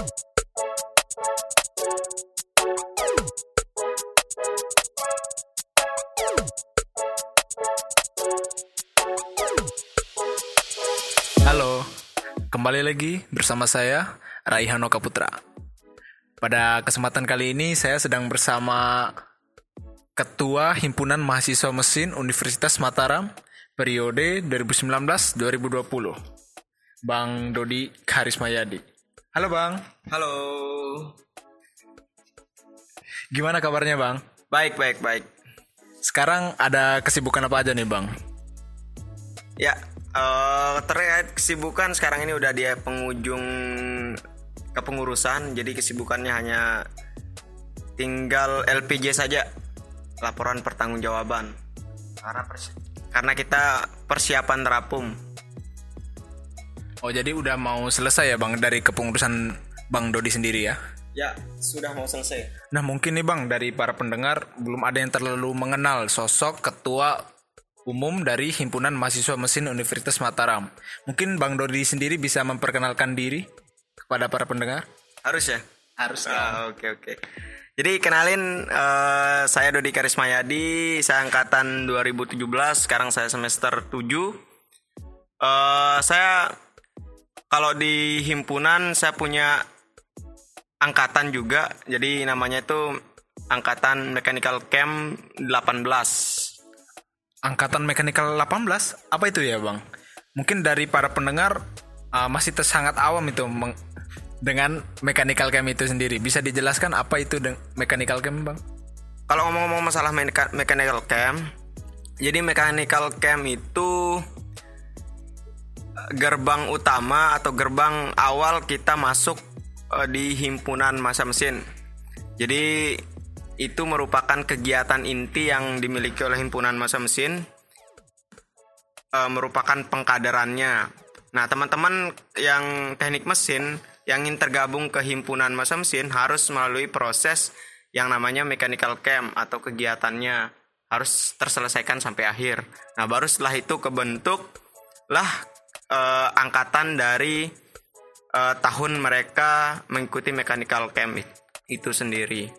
Halo, kembali lagi bersama saya Raihano Kaputra. Pada kesempatan kali ini saya sedang bersama Ketua Himpunan Mahasiswa Mesin Universitas Mataram periode 2019-2020, Bang Dodi Karismayadi. Halo Bang, Halo. gimana kabarnya Bang? Baik, baik, baik. Sekarang ada kesibukan apa aja nih Bang? Ya, eh, terkait kesibukan sekarang ini udah di penghujung kepengurusan, jadi kesibukannya hanya tinggal LPJ saja, laporan pertanggungjawaban. Karena persi- karena kita persiapan terapum. Oh jadi udah mau selesai ya Bang dari kepengurusan Bang Dodi sendiri ya? Ya, sudah mau selesai. Nah mungkin nih bang dari para pendengar belum ada yang terlalu mengenal sosok ketua umum dari Himpunan Mahasiswa Mesin Universitas Mataram. Mungkin bang Dodi sendiri bisa memperkenalkan diri kepada para pendengar. Harus ya? Harus. Ah, Oke oke. Jadi kenalin eh, saya Dodi Karismayadi, saya angkatan 2017, sekarang saya semester 7. Eh, saya kalau di himpunan saya punya angkatan juga, jadi namanya itu angkatan Mechanical Camp 18. Angkatan Mekanikal 18 apa itu ya bang? Mungkin dari para pendengar uh, masih ter- sangat awam itu dengan Mechanical Camp itu sendiri. Bisa dijelaskan apa itu Mechanical Camp bang? Kalau ngomong-ngomong masalah mecha- mechanical camp, jadi mechanical camp itu gerbang utama atau gerbang awal kita masuk eh, di himpunan masa mesin. Jadi itu merupakan kegiatan inti yang dimiliki oleh himpunan masa mesin eh, merupakan pengkaderannya. Nah, teman-teman yang teknik mesin yang ingin tergabung ke himpunan masa mesin harus melalui proses yang namanya mechanical camp atau kegiatannya harus terselesaikan sampai akhir. Nah, baru setelah itu kebentuklah eh, angkatan dari eh, tahun mereka mengikuti mechanical camp it- itu sendiri.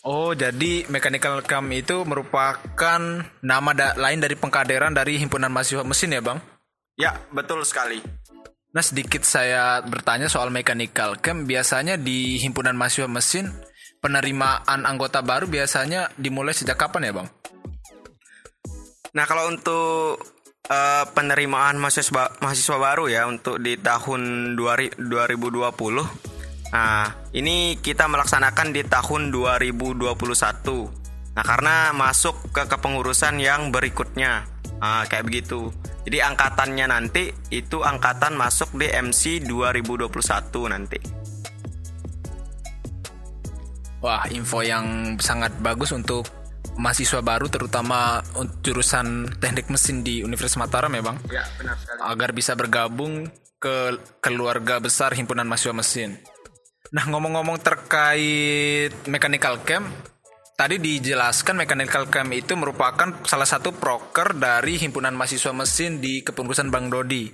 Oh, jadi Mechanical Camp itu merupakan nama da- lain dari pengkaderan dari Himpunan Mahasiswa Mesin ya, Bang? Ya, betul sekali. Nah, sedikit saya bertanya soal Mechanical Camp. Biasanya di Himpunan Mahasiswa Mesin, penerimaan anggota baru biasanya dimulai sejak kapan ya, Bang? Nah kalau untuk eh, penerimaan mahasiswa mahasiswa baru ya untuk di tahun 2000 2020, nah ini kita melaksanakan di tahun 2021. Nah karena masuk ke kepengurusan yang berikutnya, Nah, kayak begitu. Jadi angkatannya nanti itu angkatan masuk di MC 2021 nanti. Wah, info yang sangat bagus untuk mahasiswa baru terutama jurusan teknik mesin di Universitas Mataram ya, Bang? Ya benar sekali. agar bisa bergabung ke keluarga besar himpunan mahasiswa mesin. Nah ngomong-ngomong terkait mechanical camp, tadi dijelaskan mechanical camp itu merupakan salah satu proker dari himpunan mahasiswa mesin di kepengurusan Bang Dodi.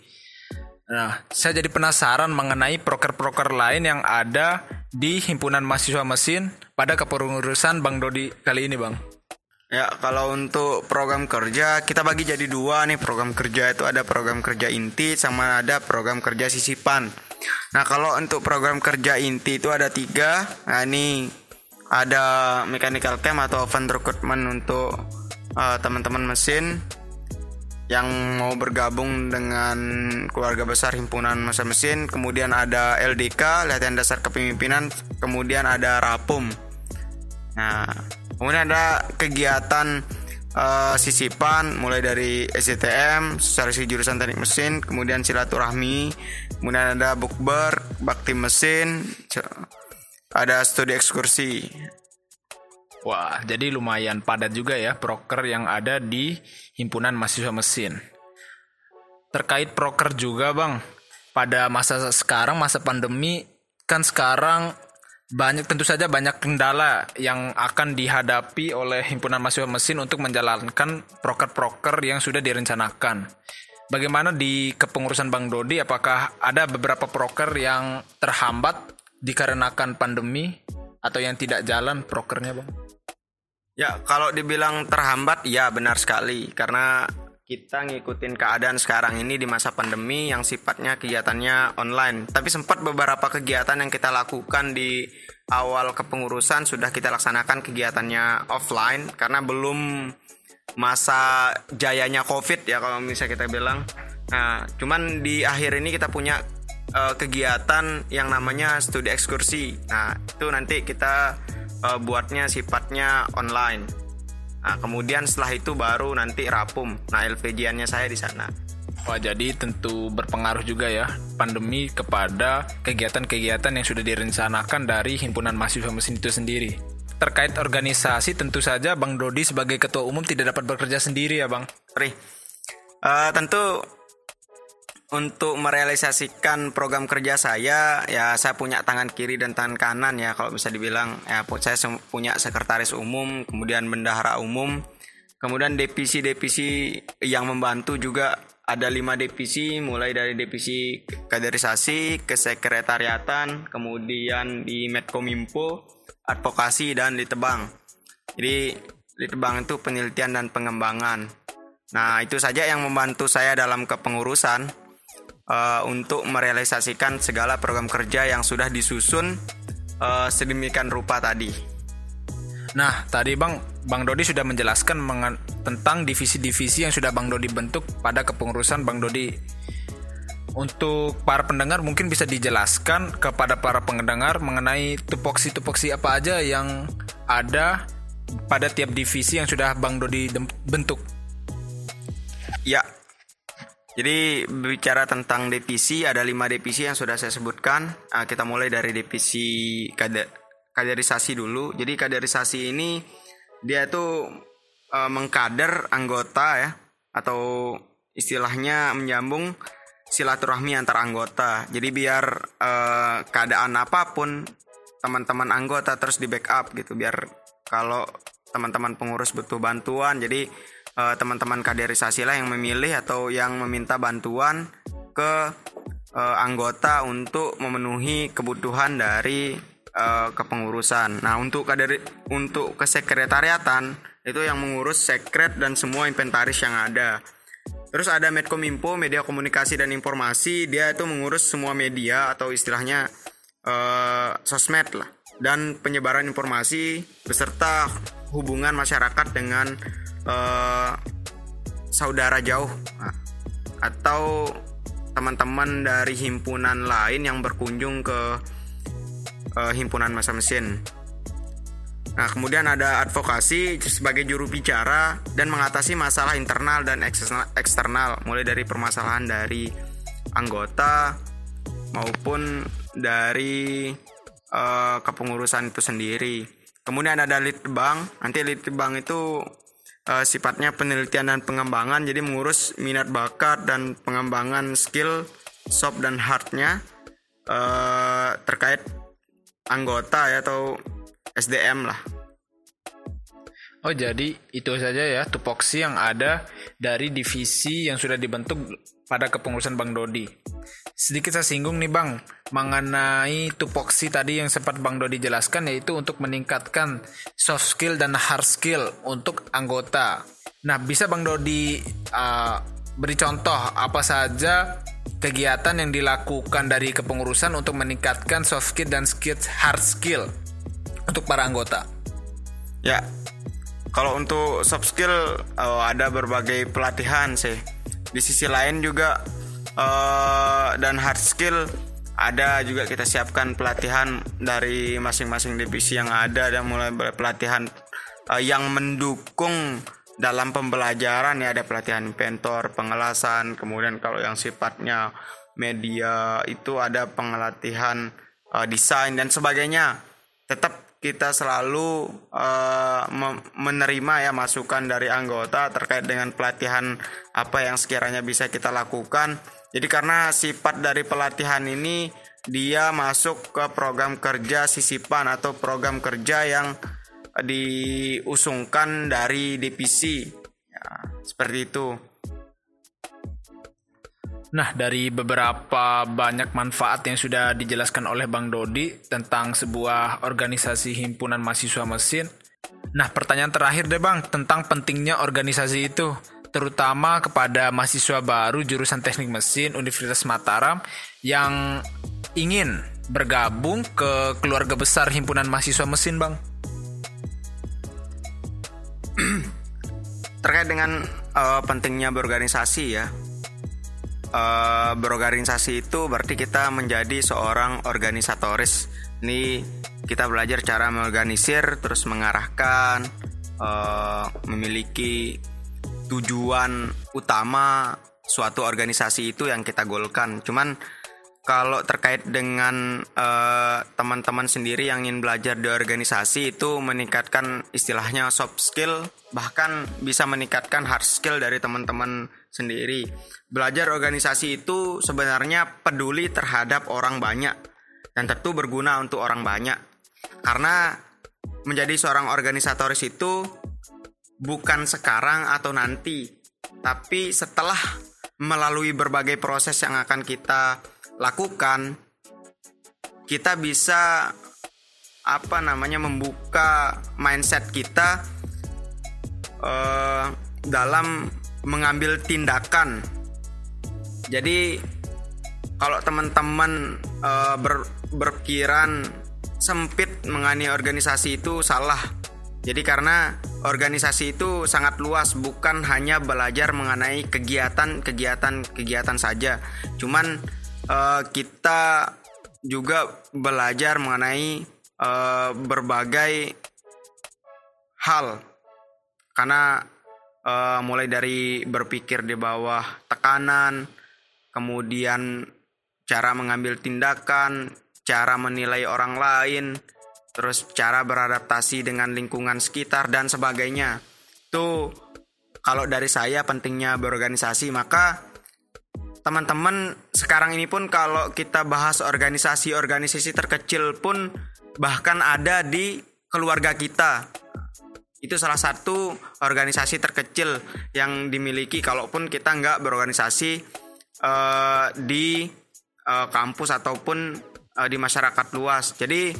Nah, saya jadi penasaran mengenai proker-proker lain yang ada di himpunan mahasiswa mesin pada kepengurusan Bang Dodi kali ini, Bang. Ya, kalau untuk program kerja kita bagi jadi dua nih program kerja itu ada program kerja inti sama ada program kerja sisipan. Nah, kalau untuk program kerja inti itu ada tiga. Nah, ini ada mechanical camp atau open recruitment untuk eh, teman-teman mesin yang mau bergabung dengan keluarga besar himpunan masa mesin. Kemudian ada LDK, latihan dasar kepemimpinan. Kemudian ada RAPUM. Nah, kemudian ada kegiatan eh, sisipan mulai dari SCTM, sosialisasi jurusan teknik mesin, kemudian silaturahmi, kemudian ada bukber, bakti mesin, ada studi ekskursi. Wah, jadi lumayan padat juga ya proker yang ada di himpunan mahasiswa mesin. Terkait proker juga, Bang. Pada masa sekarang, masa pandemi, kan sekarang banyak tentu saja banyak kendala yang akan dihadapi oleh himpunan mahasiswa mesin untuk menjalankan proker-proker yang sudah direncanakan. bagaimana di kepengurusan Bang Dodi apakah ada beberapa proker yang terhambat dikarenakan pandemi atau yang tidak jalan prokernya Bang? Ya, kalau dibilang terhambat ya benar sekali karena kita ngikutin keadaan sekarang ini di masa pandemi yang sifatnya kegiatannya online. Tapi sempat beberapa kegiatan yang kita lakukan di awal kepengurusan sudah kita laksanakan kegiatannya offline karena belum masa jayanya COVID ya kalau misalnya kita bilang. Nah, cuman di akhir ini kita punya uh, kegiatan yang namanya studi ekskursi. Nah, itu nanti kita uh, buatnya sifatnya online. Nah, kemudian setelah itu baru nanti rapum. Nah, LPG-nya saya di sana. Wah, jadi tentu berpengaruh juga ya pandemi kepada kegiatan-kegiatan yang sudah direncanakan dari himpunan mahasiswa mesin itu sendiri. Terkait organisasi, tentu saja Bang Dodi sebagai ketua umum tidak dapat bekerja sendiri ya, Bang. Ri, uh, tentu untuk merealisasikan program kerja saya ya saya punya tangan kiri dan tangan kanan ya kalau bisa dibilang. Ya saya punya sekretaris umum kemudian bendahara umum kemudian divisi-divisi yang membantu juga ada lima divisi mulai dari divisi kaderisasi kesekretariatan kemudian di Medkominfo advokasi dan di Tebang. Jadi di Tebang itu penelitian dan pengembangan. Nah itu saja yang membantu saya dalam kepengurusan uh, untuk merealisasikan segala program kerja yang sudah disusun uh, sedemikian rupa tadi. Nah, tadi Bang Bang Dodi sudah menjelaskan tentang divisi-divisi yang sudah Bang Dodi bentuk pada kepengurusan Bang Dodi. Untuk para pendengar mungkin bisa dijelaskan kepada para pendengar mengenai tupoksi-tupoksi apa aja yang ada pada tiap divisi yang sudah Bang Dodi bentuk. Ya, jadi bicara tentang divisi ada lima divisi yang sudah saya sebutkan. Uh, kita mulai dari divisi kader kaderisasi dulu. Jadi kaderisasi ini dia itu uh, mengkader anggota ya atau istilahnya menyambung silaturahmi antar anggota. Jadi biar uh, keadaan apa pun teman-teman anggota terus di backup gitu biar kalau teman-teman pengurus butuh bantuan jadi uh, teman-teman kaderisasi lah yang memilih atau yang meminta bantuan ke uh, anggota untuk memenuhi kebutuhan dari uh, kepengurusan. Nah, untuk kader untuk kesekretariatan itu yang mengurus sekret dan semua inventaris yang ada. Terus ada Medkominfo, media komunikasi dan informasi, dia itu mengurus semua media atau istilahnya uh, sosmed lah dan penyebaran informasi beserta hubungan masyarakat dengan uh, saudara jauh atau teman-teman dari himpunan lain yang berkunjung ke uh, himpunan masa mesin. Nah, kemudian ada advokasi sebagai juru bicara dan mengatasi masalah internal dan eksternal, mulai dari permasalahan dari anggota maupun dari uh, kepengurusan itu sendiri. Kemudian ada lead bank. Nanti lead bank itu uh, sifatnya penelitian dan pengembangan jadi mengurus minat bakat dan pengembangan skill soft dan hardnya uh, terkait anggota ya atau SDM lah. Oh jadi itu saja ya tupoksi yang ada dari divisi yang sudah dibentuk pada kepengurusan Bang Dodi. Sedikit saya singgung nih Bang mengenai tupoksi tadi yang sempat Bang Dodi jelaskan yaitu untuk meningkatkan soft skill dan hard skill untuk anggota. Nah bisa Bang Dodi uh, beri contoh apa saja kegiatan yang dilakukan dari kepengurusan untuk meningkatkan soft skill dan skill hard skill untuk para anggota. Ya, kalau untuk soft skill uh, ada berbagai pelatihan sih. Di sisi lain juga uh, dan hard skill ada juga kita siapkan pelatihan dari masing-masing divisi yang ada dan mulai pelatihan uh, yang mendukung dalam pembelajaran ya ada pelatihan inventor, pengelasan, kemudian kalau yang sifatnya media itu ada pengelatihan uh, desain dan sebagainya. Tetap kita selalu uh, menerima ya masukan dari anggota terkait dengan pelatihan apa yang sekiranya bisa kita lakukan. Jadi karena sifat dari pelatihan ini dia masuk ke program kerja sisipan atau program kerja yang diusungkan dari divisi. Ya, seperti itu. Nah, dari beberapa banyak manfaat yang sudah dijelaskan oleh Bang Dodi tentang sebuah organisasi himpunan mahasiswa mesin. Nah, pertanyaan terakhir deh Bang, tentang pentingnya organisasi itu, terutama kepada mahasiswa baru jurusan teknik mesin Universitas Mataram yang ingin bergabung ke keluarga besar himpunan mahasiswa mesin Bang. Terkait dengan uh, pentingnya berorganisasi ya, uh, berorganisasi itu berarti kita menjadi seorang organisatoris. Ini kita belajar cara mengorganisir, terus mengarahkan, uh, memiliki tujuan utama suatu organisasi itu yang kita golkan. Cuman kalau terkait dengan teman teman-teman sendiri yang ingin belajar di organisasi itu meningkatkan istilahnya soft skill bahkan bisa meningkatkan hard skill dari teman-teman sendiri. Belajar organisasi itu sebenarnya peduli terhadap orang banyak dan tentu berguna untuk orang banyak. Karena menjadi seorang organisatoris itu bukan sekarang atau nanti, tapi setelah melalui berbagai proses yang akan kita lakukan, kita bisa apa namanya membuka mindset kita uh, dalam mengambil tindakan. Jadi kalau teman-teman uh, ber, berpikiran sempit mengenai organisasi itu salah. Jadi karena organisasi itu sangat luas bukan hanya belajar mengenai kegiatan-kegiatan kegiatan saja. Cuman uh, kita juga belajar mengenai uh, berbagai hal karena uh, mulai dari berpikir di bawah tekanan, kemudian cara mengambil tindakan, cara menilai orang lain, terus cara beradaptasi dengan lingkungan sekitar dan sebagainya. Itu kalau dari saya pentingnya berorganisasi, maka teman-teman sekarang ini pun kalau kita bahas organisasi-organisasi terkecil pun bahkan ada di keluarga kita itu salah satu organisasi terkecil yang dimiliki kalaupun kita nggak berorganisasi uh, di uh, kampus ataupun uh, di masyarakat luas. Jadi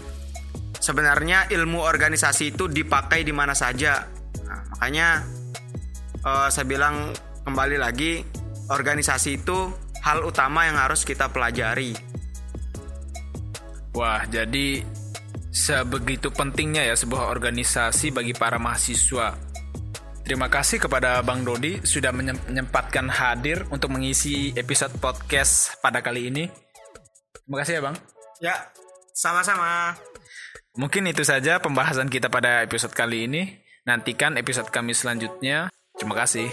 sebenarnya ilmu organisasi itu dipakai di mana saja. Nah, makanya uh, saya bilang kembali lagi organisasi itu hal utama yang harus kita pelajari. Wah, jadi sebegitu pentingnya ya sebuah organisasi bagi para mahasiswa. Terima kasih kepada Bang Dodi sudah menyempatkan hadir untuk mengisi episode podcast pada kali ini. Terima kasih ya Bang. Ya, sama-sama. Mungkin itu saja pembahasan kita pada episode kali ini. Nantikan episode kami selanjutnya. Terima kasih.